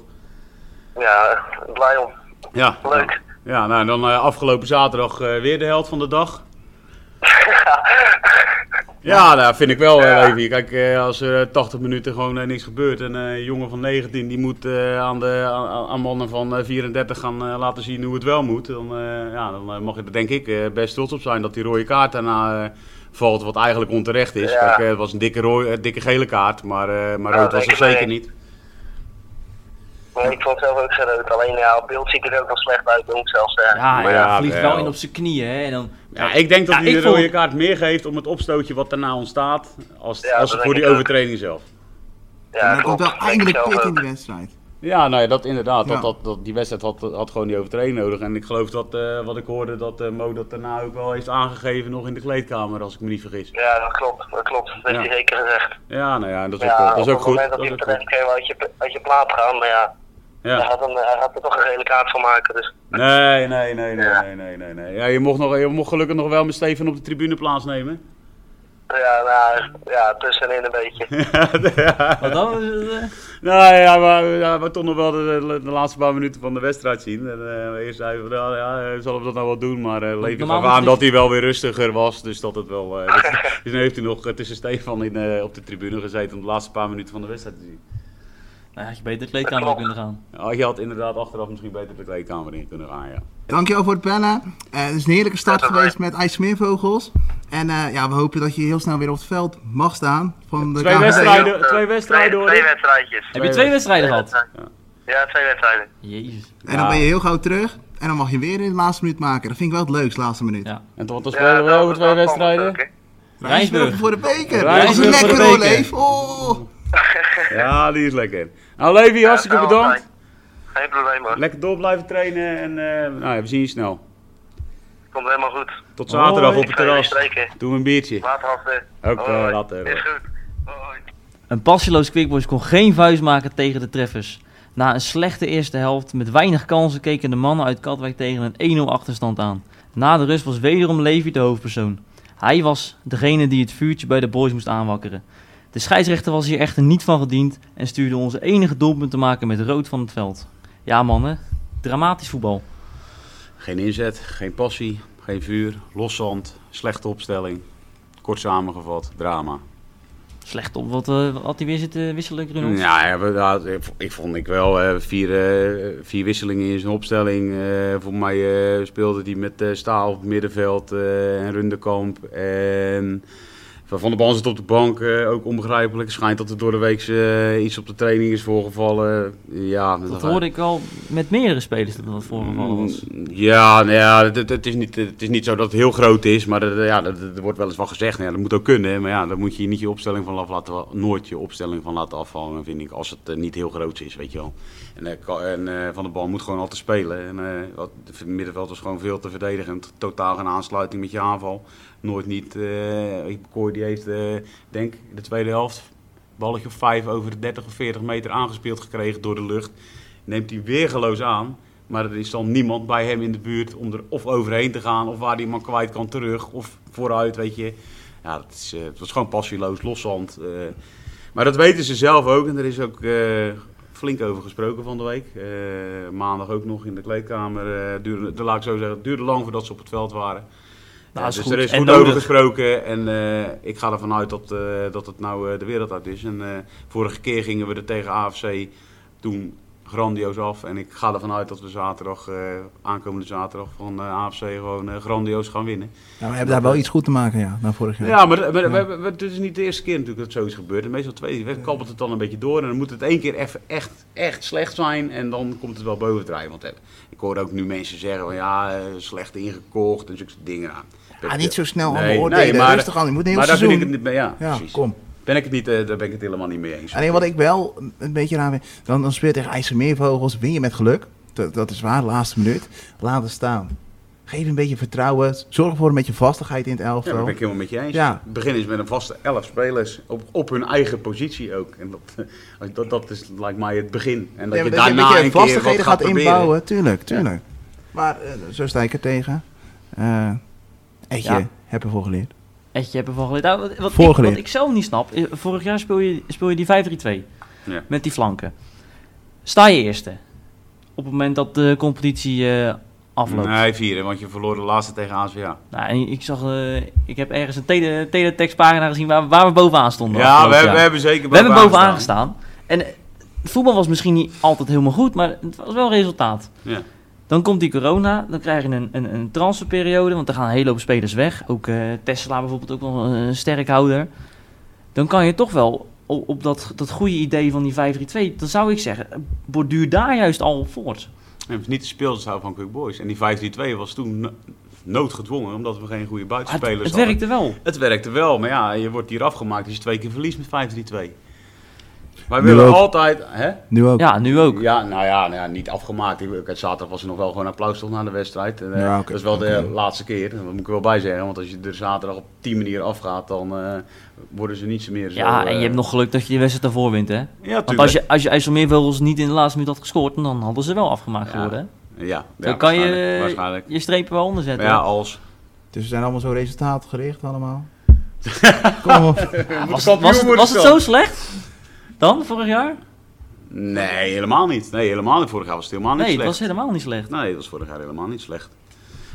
Ja, blij om. Ja. Leuk. Ja, nou en dan afgelopen zaterdag weer de held van de dag. Ja, nou, vind ik wel, eh, Ja. Levi. Kijk, eh, als er eh, 80 minuten gewoon eh, niks gebeurt en eh, een jongen van 19 die moet eh, aan, de, aan, aan mannen van eh, 34 gaan eh, laten zien hoe het wel moet, dan, eh, ja, dan eh, mag je er denk ik eh, best trots op zijn dat die rode kaart daarna eh, valt, wat eigenlijk onterecht is. Ja. Kijk, eh, het was een dikke, rooi, eh, dikke gele kaart, maar, eh, maar rood was er zeker niet. Nee, ik vond het zelf ook geen rood. Alleen ja, op beeld ziet het er ook wel slecht uit, moet ik zelf zeggen. Ja, Maar ja, ja, vliegt wel. wel in op zijn knieën, hè? En dan, Ja, ik denk dat Ja, hij de rode vond- kaart meer geeft om het opstootje wat daarna ontstaat, als, Ja, als dat voor die overtreding zelf. Ja, maar er komt wel zelf pik in die wedstrijd. Ja, nou ja, dat inderdaad. Ja. Dat, dat, dat, die wedstrijd had, had gewoon die overtreding nodig. En ik geloof dat, eh, wat ik hoorde, dat eh, Mo dat daarna ook wel heeft aangegeven nog in de kleedkamer, als ik me niet vergis. Ja, dat klopt. Dat klopt. Dat heeft Ja. hij zeker gezegd. Ja, nou ja, dat is ook, dat is op ook het goed. moment Dat dat is hij kreeg uit je, uit je plaat gaan, maar ja, hij, Ja. gaat een, hij gaat er toch een gele kaart van maken. Dus Nee, nee, nee, nee, Ja. nee, nee, nee, nee. Ja, je mocht, nog, je mocht gelukkig nog wel met Steven op de tribune plaatsnemen. ja, nou, ja, tussenin een beetje. ja, wat dan? Eh, nou ja, maar ja, we toch nog wel de, de, de laatste paar minuten van de wedstrijd zien. En, eh, eerst zeiden we, nou, ja, eh, zullen we dat nou wel doen? Maar eh Levi normaal gaf aan dat hij wel weer rustiger was. Dus dat het wel... eh, dus, dus nu heeft hij nog eh, tussen Stefan in, eh, op de tribune gezeten om de laatste paar minuten van de wedstrijd te zien. Nou, had je beter de kleedkamer kunnen gaan. Ja, je had inderdaad achteraf misschien beter de kleedkamer in kunnen gaan, ja. Dankjewel voor het bellen. Eh, het is een heerlijke start Ja, geweest met IJsselmeervogels. En eh, ja, we hopen dat je heel snel weer op het veld mag staan. Van de Twee wedstrijden, twee wedstrijden twee, hoor twee wedstrijdjes. Heb je twee wedstrijden gehad? Ja, twee wedstrijden. Jezus. En dan ben je heel gauw terug. En dan mag je weer in de laatste minuut maken. Dat vind ik wel het leukste, laatste minuut. Ja. En tot wat Ja, spelen we over twee wedstrijden? ook. Rijnsburg voor de beker. Rijnsburg dat is voor de lekker hoor, beker. Leef. Oh. Ja, die is lekker. Nou Levi, hartstikke Ja, bedankt. Geen probleem hoor. Lekker door blijven trainen en eh, nou ja, we zien je snel. Komt helemaal goed. Tot zaterdag Hoi. op het terras. Doe een biertje. Later af. Oké, later. Is goed. Hoi. Een passieloos Quickboys kon geen vuist maken tegen de treffers. Na een slechte eerste helft met weinig kansen keken de mannen uit Katwijk tegen een 1-0 achterstand aan. Na de rust was wederom Levi de hoofdpersoon. Hij was degene die het vuurtje bij de boys moest aanwakkeren. De scheidsrechter was hier echter niet van gediend en stuurde onze enige doelpunt te maken met rood van het veld. Ja mannen, dramatisch voetbal. Geen inzet, geen passie, geen vuur, loszand, slechte opstelling. Kort samengevat, drama. Slecht op, wat eh, had hij weer zitten wisselen? Ja, ja, we- ik, ik vond ik wel eh, vier, eh, vier wisselingen in zijn opstelling. Voor mij speelde hij met Staal op het middenveld en Rundekamp. En Van der Bal zit op de bank, eh, ook onbegrijpelijk. Schijnt dat er door de week eh, iets op de training is voorgevallen. Ja, Dat hoorde ik al met meerdere spelers dat dat voorgevallen was. Mm, Ja, nou ja het, is niet, het is niet zo dat het heel groot is, maar er, ja, er, wordt wel eens wat gezegd. Nou ja, dat moet ook kunnen, maar ja, daar moet je niet je opstelling van af laten, nooit je opstelling van laten afvallen, vind ik, als het eh, niet heel groot is, weet je wel. En, en Van de Bal moet gewoon altijd spelen. En, wat, het middenveld was gewoon veel te verdedigend. Totaal geen aansluiting met je aanval. Nooit niet. eh Kooi die heeft, eh, denk de tweede helft balletje of vijf over de 30 of 40 meter aangespeeld gekregen door de lucht. Neemt hij weergeloos aan. Maar er is dan niemand bij hem in de buurt om er of overheen te gaan, of waar die man kwijt kan terug, of vooruit, weet je. Ja, dat is, eh, het was gewoon passieloos, loszand. eh. maar dat weten ze zelf ook en er is ook flink over gesproken van de week. Maandag ook nog in de kleedkamer. duurde, de, laat ik zo zeggen, het duurde lang voordat ze op het veld waren. Nou, Ja, is dus goed. er is En goed nodig. over gesproken en eh, ik ga ervan uit dat, eh, dat het nou eh, de wereld uit is. En eh, vorige keer gingen we er tegen AFC toen grandioos af. En ik ga ervan uit dat we zaterdag, eh, aankomende zaterdag van eh, AFC gewoon eh, grandioos gaan winnen. Nou, we hebben daar wel iets goed te maken, ja, dan vorig jaar. Ja, maar, maar we- we- we- het is niet de eerste keer natuurlijk dat zoiets gebeurt. En meestal twee, we kabbelt het dan een beetje door. En dan moet het één keer even echt, echt slecht zijn. En dan komt het wel bovendrijven. Want eh, ik hoor ook nu mensen zeggen van ja, slecht ingekocht en zulke dingen. Nou, Ah, niet zo snel Nee, allemaal oordelen. nee, maar- Rustig aan, je moet een heel maar daar ben ik het niet mee. Ja, kom. Ben ik het niet, eh, daar ben ik het helemaal niet mee eens. Alleen wat ik wel een beetje raar vind, dan, dan speel je tegen IJsselmeervogels, win je met geluk. Dat, dat is waar, laatste minuut. Laat het staan. Geef een beetje vertrouwen. Zorg voor een beetje vastigheid in het Ja, dat elftal. ben ik helemaal met je eens. Ja. Begin is met een vaste elf spelers op, op hun eigen positie ook. En dat, dat, dat is lijkt mij het begin. En dat Ja, je daarna een een keer wat vastigheden gaat inbouwen. Tuurlijk, tuurlijk. Maar eh, zo sta ik er tegen. Eh Etje, Ja. heb ervoor geleerd. Etje heb ervan geleerd. Nou, wat, wat, ik, Voorgeleerd. wat ik zelf niet snap, eh, vorig jaar speel je, speel je die 5-3-2 Ja. met die flanken. Sta je eerste op het moment dat de competitie eh, afloopt. Nee, vieren, want je verloor de laatste tegen ASVA. Nou, en ik zag, eh, ik heb ergens een tele, teletextpagina gezien waar, waar we bovenaan stonden. Ja, we, jaar. we hebben zeker We hebben bovenaan gestaan. gestaan. En voetbal was misschien niet altijd helemaal goed, maar het was wel resultaat. Ja. Dan komt die corona, dan krijg je een, een, een transferperiode, want er gaan een hele hoop spelers weg. Ook eh, Tesla bijvoorbeeld, ook wel een sterkhouder. Dan kan je toch wel op, op dat, dat goede idee van die 5-3-2, dan zou ik zeggen, borduur daar juist al op voort. En het is niet de speelstijl van Quick Boys. En die 5-3-2 was toen no- noodgedwongen, omdat we geen goede het, buitenspelers het hadden. werkte wel. Het werkte wel, maar ja, je wordt hier afgemaakt als je twee keer verliest met 5-3-2. Wij Nu willen ook. altijd... Hè? Nu ook. Ja, nu ook. Ja, nou ja, nou ja, niet afgemaakt. Zaterdag was er nog wel gewoon applaus toch na de wedstrijd. En, eh, dat is wel de laatste keer. Dat moet ik wel bij zeggen. Want als je er zaterdag op die manier afgaat, dan eh, worden ze niet zo meer zo... Ja, en eh, je hebt nog geluk dat je die wedstrijd ervoor wint, hè? Ja, Want als je, als je IJsselmeervogels niet in de laatste minuut had gescoord, dan hadden ze wel afgemaakt geworden, hè? Ja, Dan ja, kan je waarschijnlijk, waarschijnlijk. je strepen wel onder Maar zetten. ja, als... Dus we zijn allemaal zo resultaatgericht allemaal. Kom op. was, het, was zo slecht? Dan, vorig jaar? Nee, helemaal niet. Nee, helemaal niet. Vorig jaar was het helemaal niet Nee, het slecht. was helemaal niet slecht. Nee, dat was vorig jaar helemaal niet slecht.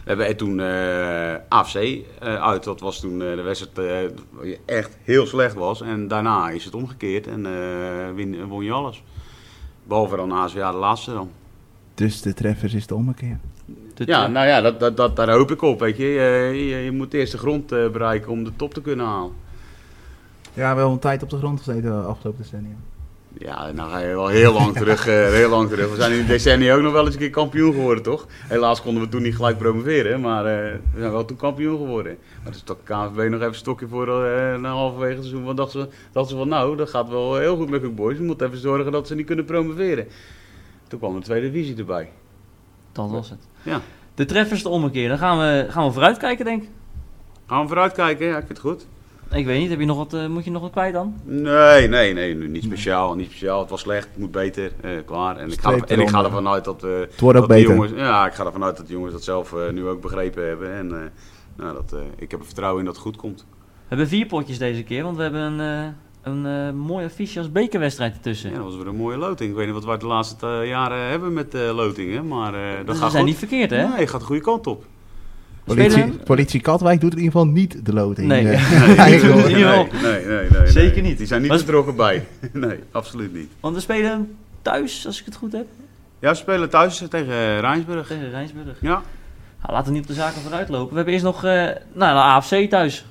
We hebben toen eh, AFC eh, uit. Dat was toen eh, de wedstrijd eh, echt heel slecht was. En daarna is het omgekeerd en eh, win, won je alles. Behalve dan ASVA de laatste dan. Dus de treffers is de ommekeer. Ja, nou ja, dat, dat, dat, daar hoop ik op. Weet je. Je, je, je moet eerst de grond bereiken om de top te kunnen halen. Ja, wel een tijd op de grond gezeten de afgelopen decennia. Ja, nou ga je wel heel lang terug. eh, heel lang terug. We zijn in de decennia ook nog wel eens een keer kampioen geworden, toch? Helaas konden we toen niet gelijk promoveren, maar eh, we zijn wel toen kampioen geworden. Maar dus dat KNVB nog even een stokje voor eh na halverwege het seizoen. Want dachten ze, dachten ze van nou, dat gaat wel heel goed met Cook Boys. We moeten even zorgen dat ze niet kunnen promoveren. Toen kwam de tweede divisie erbij. dat was het. Ja. De treffers de ommekeer. Dan gaan we, gaan we vooruitkijken, denk ik. Gaan we vooruitkijken? Ja, ik vind het goed. Ik weet niet, heb je nog wat, eh, moet je nog wat kwijt dan? Nee, nee, nee, niet speciaal, niet speciaal. Het was slecht, het moet beter, eh, klaar. En ik, ga, er- en ik ga ervan uit dat, eh, Het wordt ook beter. jongens, ja, ik ga ervan uit dat de jongens dat zelf eh, nu ook begrepen hebben. En eh, nou, dat, eh, ik heb er vertrouwen in dat het goed komt. We hebben vier potjes deze keer, want we hebben een, eh, een mooie affiche als bekerwedstrijd ertussen. Ja, dat was weer een mooie loting. Ik weet niet wat wij de laatste jaren hebben met eh, lotingen, maar eh, dat Dus we gaat zijn goed. niet verkeerd, hè? Nee, het gaat de goede kant op. Politie, politie Katwijk doet in ieder geval niet de loting. Nee. Eh, Nee, nee, nee, nee, nee, Zeker niet. Die zijn niet Was- betrokken bij. nee, absoluut niet. Want we spelen thuis, als ik het goed heb, Ja, we spelen thuis tegen eh, Rijnsburg. tegen Rijnsburg. Ja, Nou, laten we niet op de zaken vooruit lopen. We hebben eerst nog eh, nou, de AFC thuis.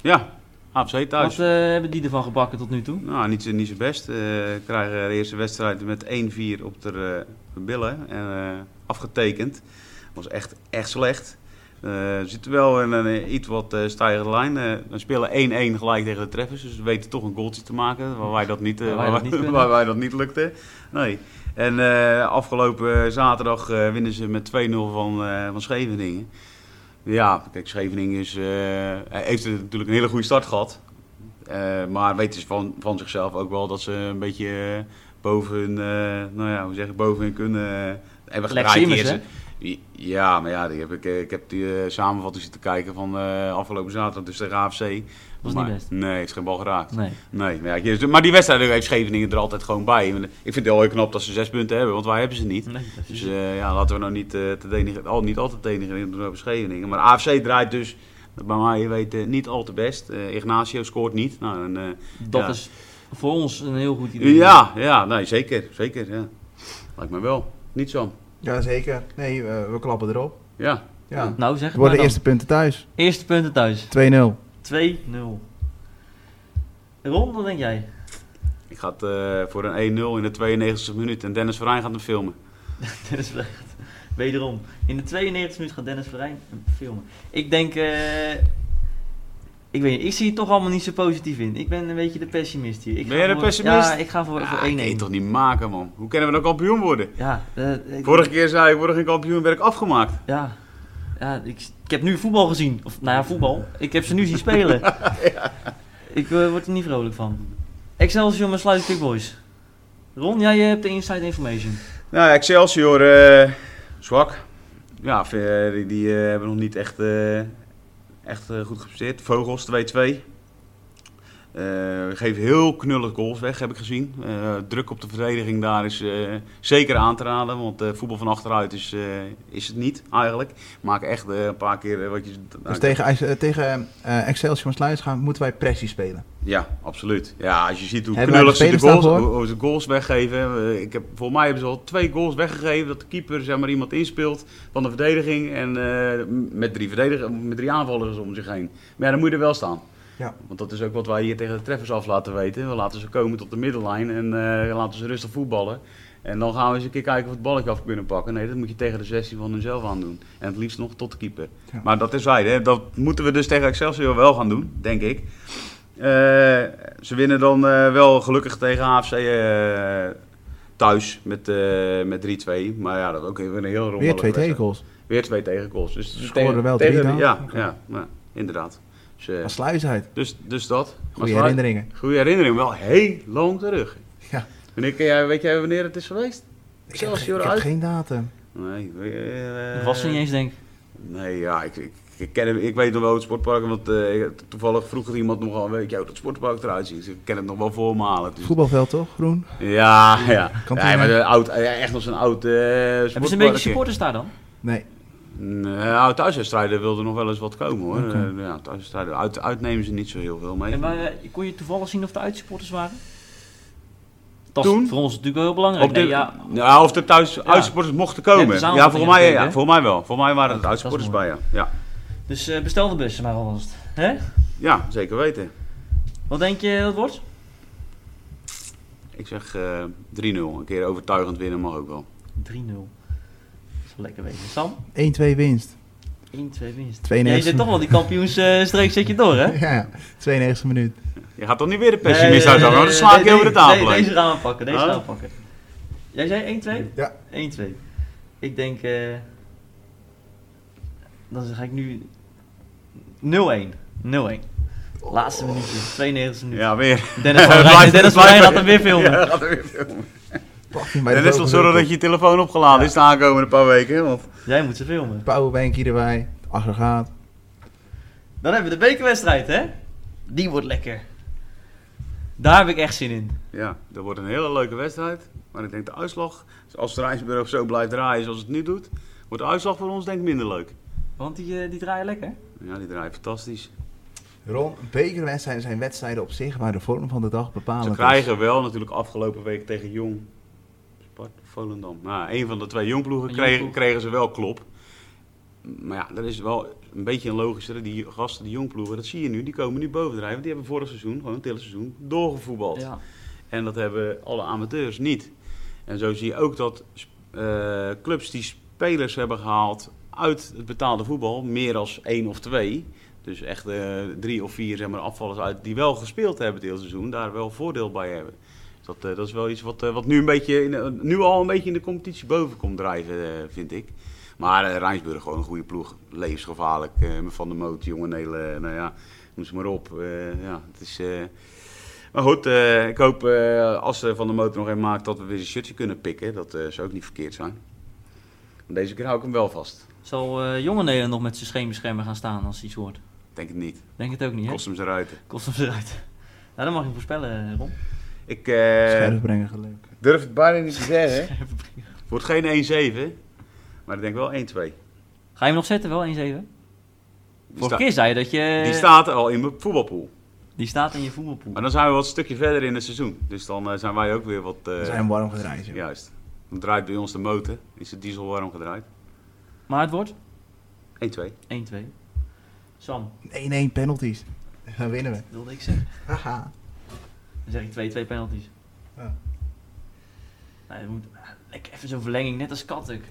ja. AFC Wat thuis. eh, hebben die ervan gebakken tot nu toe? Nou, niet, zo- niet zo best. Eh krijgen de eerste wedstrijd met 1-4 op de eh, billen en, eh, afgetekend. was echt, echt slecht. We zitten wel in een eh, iets wat eh stijgende lijn. Eh, we spelen 1-1 gelijk tegen de treffers. Dus we weten toch een goaltje te maken. Waar wij dat niet, Waar wij dat niet waar wij dat niet lukte. Nee. En afgelopen zaterdag winnen ze met 2-0 van, van Scheveningen. Ja, kijk, Scheveningen is, heeft natuurlijk een hele goede start gehad. Eh, maar weten ze van, van zichzelf ook wel dat ze een beetje boven hun, nou ja, hoe zeg ik, boven hun kunnen uh, hebben gedraaid. Ja, maar ja, die heb ik, eh, ik heb die eh, samenvatting zitten kijken van eh, afgelopen zaterdag, dus tegen AFC. Was maar, niet best. Nee, heeft geen bal geraakt. Nee. Nee, maar, ja, je- maar die wedstrijd heeft Scheveningen er altijd gewoon bij. Ik vind het heel knap dat ze zes punten hebben, want wij hebben ze niet. nee Dus is- ja, laten we nou niet, te denigreren- al, niet altijd denigreren doen over Scheveningen. Maar AFC draait dus, bij mij je weet, niet al te best. Ignacio scoort niet. Nou, en, dat ja. is voor ons een heel goed idee. ja, ja, nee, zeker. Zeker, ja. Lijkt me wel. Niet zo. Ja, zeker. Nee, eh, we klappen erop. Ja. Ja. Nou, zeg Het het worden de eerste punten thuis. 2-0. Eerste punten thuis. 2-0. Ron, wat denk jij? Ik ga het eh, voor een 1-0 in de 92e minuut. En Dennis Verijn gaat hem filmen. Dennis Verijn. Wederom. In de 92 minuut gaat Dennis Verijn hem filmen. Ik denk... ik weet niet, ik zie het toch allemaal niet zo positief in. Ik ben een beetje de pessimist hier. Ik Ben jij de voor- pessimist? Ja, ik ga voor, voor Ah, 1-1. dat kan je toch niet maken, man. Hoe kunnen we nou kampioen worden? Ja, eh, ik- Vorige keer zei ik, word geen kampioen, werd ik afgemaakt. Ja, ja ik, ik heb nu voetbal gezien. Of, nou ja, voetbal. Ik heb ze nu zien spelen. Ik eh, word er niet vrolijk van. Excelsior met Sluit Big Boys. Ron, jij eh, hebt de inside information. Nou, Excelsior, zwak. Ja, die, die hebben nog niet echt, echt eh, goed gepresteerd. Vogels 2-2. Eh, we geven heel knullig goals weg, heb ik gezien. Eh, druk op de verdediging daar is eh, zeker aan te raden. Want voetbal van achteruit is, is het niet eigenlijk. Maken echt een paar keer wat je... Dus tegen, tegen Excelsior Sluis gaan moeten wij pressie spelen. Ja, absoluut. Ja, als je ziet hoe Hebben knullig de ze de goals, hoe, ze goals weggeven. Ik heb, volgens mij hebben ze al twee goals weggegeven. Dat de keeper zeg maar, iemand inspeelt van de verdediging. En met, drie verdedigers, met drie aanvallers om zich heen. Maar ja, dan moet je er wel staan. Ja. Want dat is ook wat wij hier tegen de treffers af laten weten. We laten ze komen tot de middellijn en eh, laten ze rustig voetballen. En dan gaan we eens een keer kijken of we het balletje af kunnen pakken. Nee, dat moet je tegen de 16 van hunzelf aan doen. En het liefst nog tot de keeper. Ja. Maar dat is wij, hè. dat moeten we dus tegen Excelsior wel gaan doen, denk ik. Eh, ze winnen dan eh, wel gelukkig tegen AFC thuis met, met 3-2. Maar ja, dat is ook weer een heel rommelige Weer twee tegengoals. Weer twee tegengoals. Dus, dus scoren wel drie dan? Ja, ja, ja, inderdaad. Dus, eh, Van Sluis uit. dus, dus dat. Maar Goede herinneringen. Goede herinnering, wel heel lang terug. Ja. Wanneer, ken jij, weet jij wanneer het is geweest? Ik heb, ik heb uit? geen datum. Nee, eh, Dat was er niet eens, denk ik. Nee, ja, ik, ik, ik, ken hem, ik weet nog wel het sportpark, want eh, toevallig vroeg er iemand nog al, weet je hoe dat sportpark eruit ziet. Dus ik ken het nog wel voor me halen. Dus- Voetbalveld toch? Groen? ja, ja. Ja maar de oud, ja, echt nog zo'n oud eh Hebben ze een beetje supporters daar dan? Nee. Nou, thuiswedstrijden wilden nog wel eens wat komen hoor. Eh, ja, thuiswedstrijden, uit, uitnemen ze niet zo heel veel mee. En waar, eh, kon je toevallig zien of er uitsupporters waren? Dat is Toen? voor ons natuurlijk wel heel belangrijk. De, Nee, ja. ja, of er thuis uitsupporters mochten komen. Ja, de Ja, mij, ja, voor mij wel. Voor mij waren het dat bij, is ja. ja. dus eh, bestel de bussen maar alvast. Hè? Ja, zeker weten. Wat denk je dat het wordt? Ik zeg eh 3-0. Een keer overtuigend winnen mag ook wel. 3-0. Lekker weten. Sam? 1-2 winst. 1-2 winst. 92. Jij zit toch wel die kampioensstreek zet je door, hè? Ja, 92e minuut. Je gaat toch niet weer de pessimist uit Dan sla ik je over de tafel nee. Deze gaan we pakken, deze gaan we pakken. Jij zei 1-2? Ja. 1-2. Ik denk... eh dan ga ik nu... 0-1. 0-1. Laatste minuutje, 92 minuten. Ja, weer. Dennis van Rijn, Dennis van Rijn gaat hem weer filmen. Ja, gaat er weer filmen. Nog vogels zorgen ook dat je je telefoon opgeladen is de aankomende paar weken. Want Jij moet ze filmen. op. Powerbank erbij. Aggregaat. Dan hebben we de bekerwedstrijd, hè? Die wordt lekker. Daar heb ik echt zin in. ja, dat wordt een hele leuke wedstrijd. Maar ik denk de uitslag, als het Rijnsburg zo blijft draaien zoals het nu doet, wordt de uitslag voor ons denk ik minder leuk. Want die, eh, die draaien lekker. Ja, die draait fantastisch. Ron, bekerwedstrijden zijn wedstrijden op zich, maar de vorm van de dag bepalen. Ze krijgen wel natuurlijk afgelopen week tegen Jong, Spart, Volendam. Nou, een van de twee Jongploegen kregen, kregen ze wel klop. maar ja, dat is wel een beetje een logische. Die gasten, die jongploegen, dat zie je nu, die komen nu bovendrijven. Want die hebben vorig seizoen, gewoon het hele seizoen, doorgevoetbald. Ja. En dat hebben alle amateurs niet. En zo zie je ook dat eh, clubs die spelers hebben gehaald uit het betaalde voetbal, meer als één of twee. Dus echt eh, drie of vier zeg maar, afvallers uit die wel gespeeld hebben het hele seizoen, daar wel voordeel bij hebben. Dat, eh, dat is wel iets wat, eh, wat nu, een beetje in, de- nu al een beetje in de competitie boven komt drijven, eh, vind ik. Maar eh, Rijnsburg gewoon een goede ploeg. Levensgevaarlijk. Van der Moot, jongen, hele, nou ja, noem ze maar op. Ja, het is... maar goed, ik hoop als ze Van der Motor nog een maakt dat we weer een shirtje kunnen pikken. Dat zou ook niet verkeerd zijn. Maar deze keer hou ik hem wel vast. Zal jonge Nederland nog met zijn scheenbeschermer gaan staan als hij iets hoort? Denk het niet. Denk het ook niet, hè? Kost hem zijn ruiten. Kost hem eruit. Nou, dat mag je voorspellen, Ron. Ik eh, Scherp brengen geluk. durf het bijna niet te zeggen. Het wordt geen 1-7, maar ik denk wel 1-2. Ga je hem nog zetten, wel 1-7? Die, Vorige keer zei je dat je... die staat al in mijn voetbalpool. Die staat in je voetbalpool. Maar dan zijn we wat een stukje verder in het seizoen. Dus dan eh, zijn wij ook weer wat... eh, We zijn warm gedraaid. joh. Juist. Dan draait bij ons de motor. Is de diesel warm gedraaid. 1-2. Maar het wordt 1-2. Sam, 1-1 penalties. Dan winnen we. wilde ik zeggen. Haha. Dan zeg ik 2-2 penalties. Ja. Nee, dat moet... Lekker even zo'n verlenging, net als Katuk.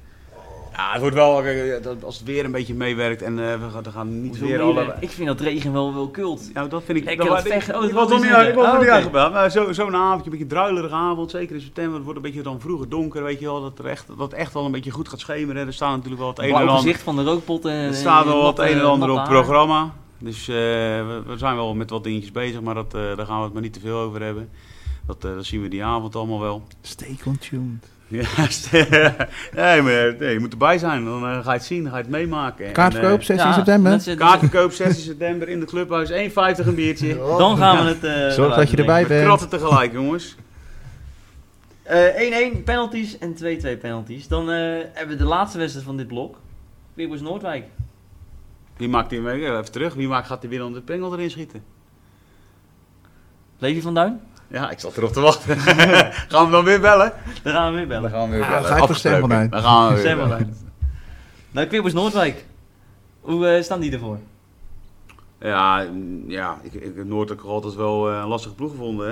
Ja, het wordt wel, dat- als het weer een beetje meewerkt en eh, we gaan, niet Hoezo weer meer? alle... Ik vind dat regen wel, wel kult. Ja, dat vind ik... Lekker dat dat wa- vechten. Oh, ik dat was wil nog niet, ik was Oh, niet. Maar zo- zo'n avondje, een beetje druilerige avond, zeker in september. Het wordt een beetje dan vroeger donker, weet je wel. Dat, er echt, dat het echt wel een beetje goed gaat schemeren. Er staan natuurlijk wel het een en ander... gezicht van de rookpot. en Er staat wel wat een en ander op programma. Dus eh, we, we zijn wel met wat dingetjes bezig, maar dat, eh, daar gaan we het maar niet te veel over hebben. Dat, eh, dat zien we die avond allemaal wel. Stay contuned. Ja, nee, maar nee, je moet erbij zijn. Dan ga je het zien, dan ga je het meemaken. En, Kaartverkoop eh, 16 Ja, september. dat is- kaartverkoop 16 september in het clubhuis. 1,50 een biertje. Dan gaan we het... eh, Zorg dat je erbij bent. kratten tegelijk, jongens. Eh, 1-1 penalties en 2-2 penalties. Dan eh, hebben we de laatste wedstrijd van dit blok. Wibbers Noordwijk. Wie maakt die? Even terug. Wie maakt, gaat die weer onder de pengel erin schieten? Levi van Duin? Ja, ik zat erop te wachten. gaan we dan weer bellen? Daar gaan we weer bellen. Dan gaan we weer Ah, bellen. ga ik Sam Afgesproken. vanuit. Dan gaan we weer bellen. Nou, Wibbers Noordwijk. Hoe eh, staan die ervoor? Ja, ja ik, ik heb ook altijd wel eh, een lastige ploeg gevonden.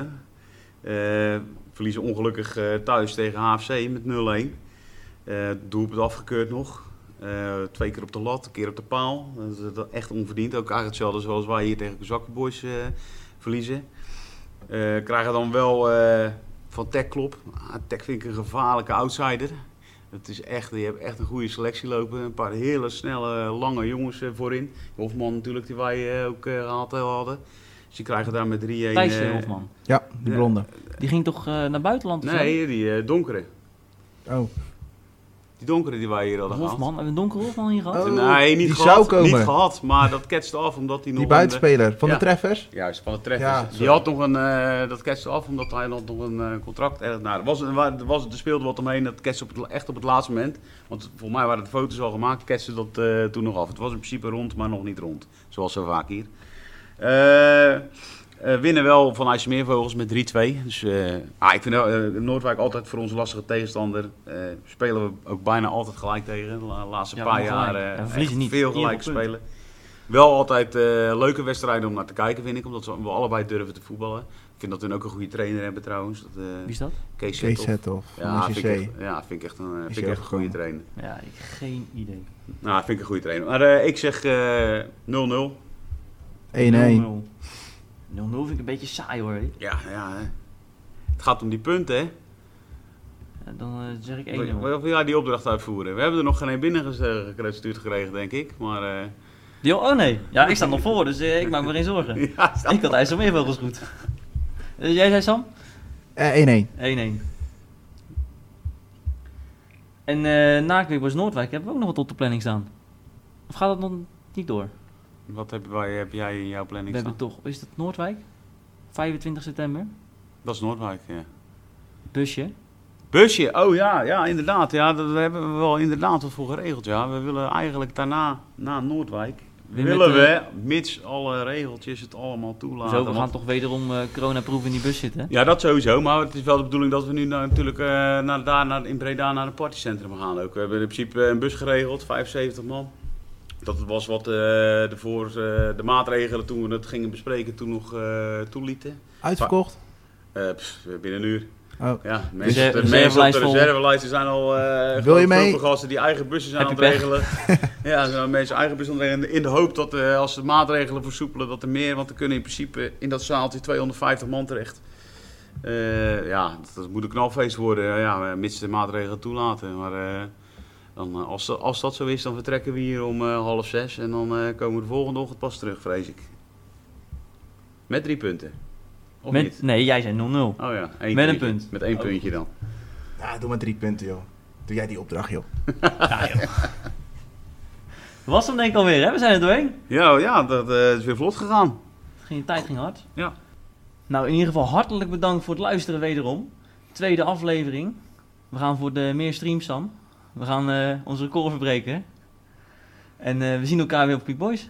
Hè. Eh, verliezen ongelukkig eh, thuis tegen HFC met 0-1. Eh doelpunt afgekeurd nog. Eh, twee keer op de lat, een keer op de paal. Dat is is echt onverdiend. Ook eigenlijk hetzelfde zoals wij hier tegen Zakkenboys eh verliezen. Eh, krijgen dan wel eh, van Tech Klop. Ah, Tech vind ik een gevaarlijke outsider. Het is echt, je hebt echt een goede selectie lopen. Een paar hele snelle, lange jongens eh, voorin. Hofman natuurlijk, die wij eh, ook eh, gehaald hadden. Dus die krijgen daar met 3-1... Thijs eh, Hofman. Ja, die blonde. Die ging toch eh, naar buitenland? Nee, die eh, donkere. Oh. Die donkere die wij hier hadden gehad. Hofman. Hebben we een donkere Hofman hier gehad? Oh. Nee, niet die gehad. zou komen. Niet gehad, maar dat ketste af omdat hij nog... Die een, buitenspeler van ja. de treffers. eh, Juist, van de treffers. Ja, die had nog een... eh, dat ketste af omdat hij nog nog een eh, contract... Eh, nou, er, was, er, wa- er, was, er speelde wat omheen. Dat ketste op het, echt op het laatste moment. Want volgens mij waren de foto's al gemaakt. Ketste dat eh, toen nog af. Het was in principe rond, maar nog niet rond. Zoals zo vaak hier. Eh, eh, winnen wel van IJsselmeervogels met 3-2. Dus eh, ah, ik vind eh, Noordwijk altijd voor ons een lastige tegenstander. Eh, spelen we ook bijna altijd gelijk tegen. De la- laatste Ja, paar maar gelijk. jaar Ja, we eh, verliezen echt niet. veel gelijk spelen. Wel altijd eh, leuke wedstrijden om naar te kijken, vind ik. Omdat we allebei durven te voetballen. Ik vind dat we ook een goede trainer hebben trouwens. Dat, eh, Wie is dat? Kees Kees Zethoff. Ja, vind ik, echt, CC. ja, vind ik echt een, vind ik echt een goede trainer. Ja, ik geen idee. Nou, vind ik een goede trainer. Maar eh, ik zeg eh, 0-0. 1-1. 0-0 vind ik een beetje saai hoor. hè. Ja, ja. hè. Het gaat om die punten, hè? Ja, Dan eh, zeg ik 1-0. Wil wil jij die opdracht uitvoeren? We hebben er nog geen één binnengestuurd gekregen, denk ik. Maar eh, Die- oh nee, ja, ik sta nog voor, dus eh, ik maak me geen zorgen. ja, Ik had IJsselmeervogels goed. Jij zei Sam? Eh, 1-1. 1-1. En eh na Quickboys Noordwijk hebben we ook nog wat op de planning staan. Of gaat dat nog niet door? Wat heb, wij, heb jij in jouw planning We staan? hebben toch, is dat Noordwijk? 25 september? Dat is Noordwijk, ja. Busje. Busje, oh ja, ja, inderdaad. Ja, daar hebben we wel inderdaad wat voor geregeld. Ja. We willen eigenlijk daarna, na Noordwijk, Weer willen met, eh, we, mits alle regeltjes het allemaal toelaten. Zo, we gaan want- toch wederom eh coronaproef in die bus zitten. Ja, dat sowieso. Maar het is wel de bedoeling dat we nu nou natuurlijk eh, naar, daar, naar, in Breda naar het partycentrum gaan ook. We hebben in principe een bus geregeld, 75 man. Dat was wat eh, de, voor, eh, de maatregelen toen we het gingen bespreken toen nog eh, toelieten. Uitverkocht? Eh, pff, binnen een uur. Oh. Ja, Reserve- mensen, de mensen op reservelijst de reservelijsten zijn al eh Wil je grote mee? gasten die eigen bussen zijn aan het regelen. ja, zijn mensen eigen bussen aan het regelen. In de hoop dat eh, als de maatregelen versoepelen, dat er meer, want er kunnen in principe in dat zaaltje 250 man terecht. Eh, ja, dat, dat moet een knalfeest worden, ja, mits de maatregelen toelaten. Maar eh, dan, eh, als, dat- als dat zo is, dan vertrekken we hier om eh, half zes en dan eh, komen we de volgende ochtend pas terug, vrees ik. Met drie punten. Of Met, niet? nee, jij zei 0-0. Oh ja, één Met een puntje. punt. Met één Oh. puntje dan. Ja, doe maar drie punten, joh. Doe jij die opdracht, joh. Was hem denk ik alweer, hè? We zijn er doorheen. Ja, ja dat eh, is weer vlot gegaan. Ging, de tijd ging hard. Ja. Nou, in ieder geval hartelijk bedankt voor het luisteren wederom. Tweede aflevering. We gaan voor de meer streams, Sam. We gaan eh, onze record verbreken. En eh, we zien elkaar weer op Quick Boys.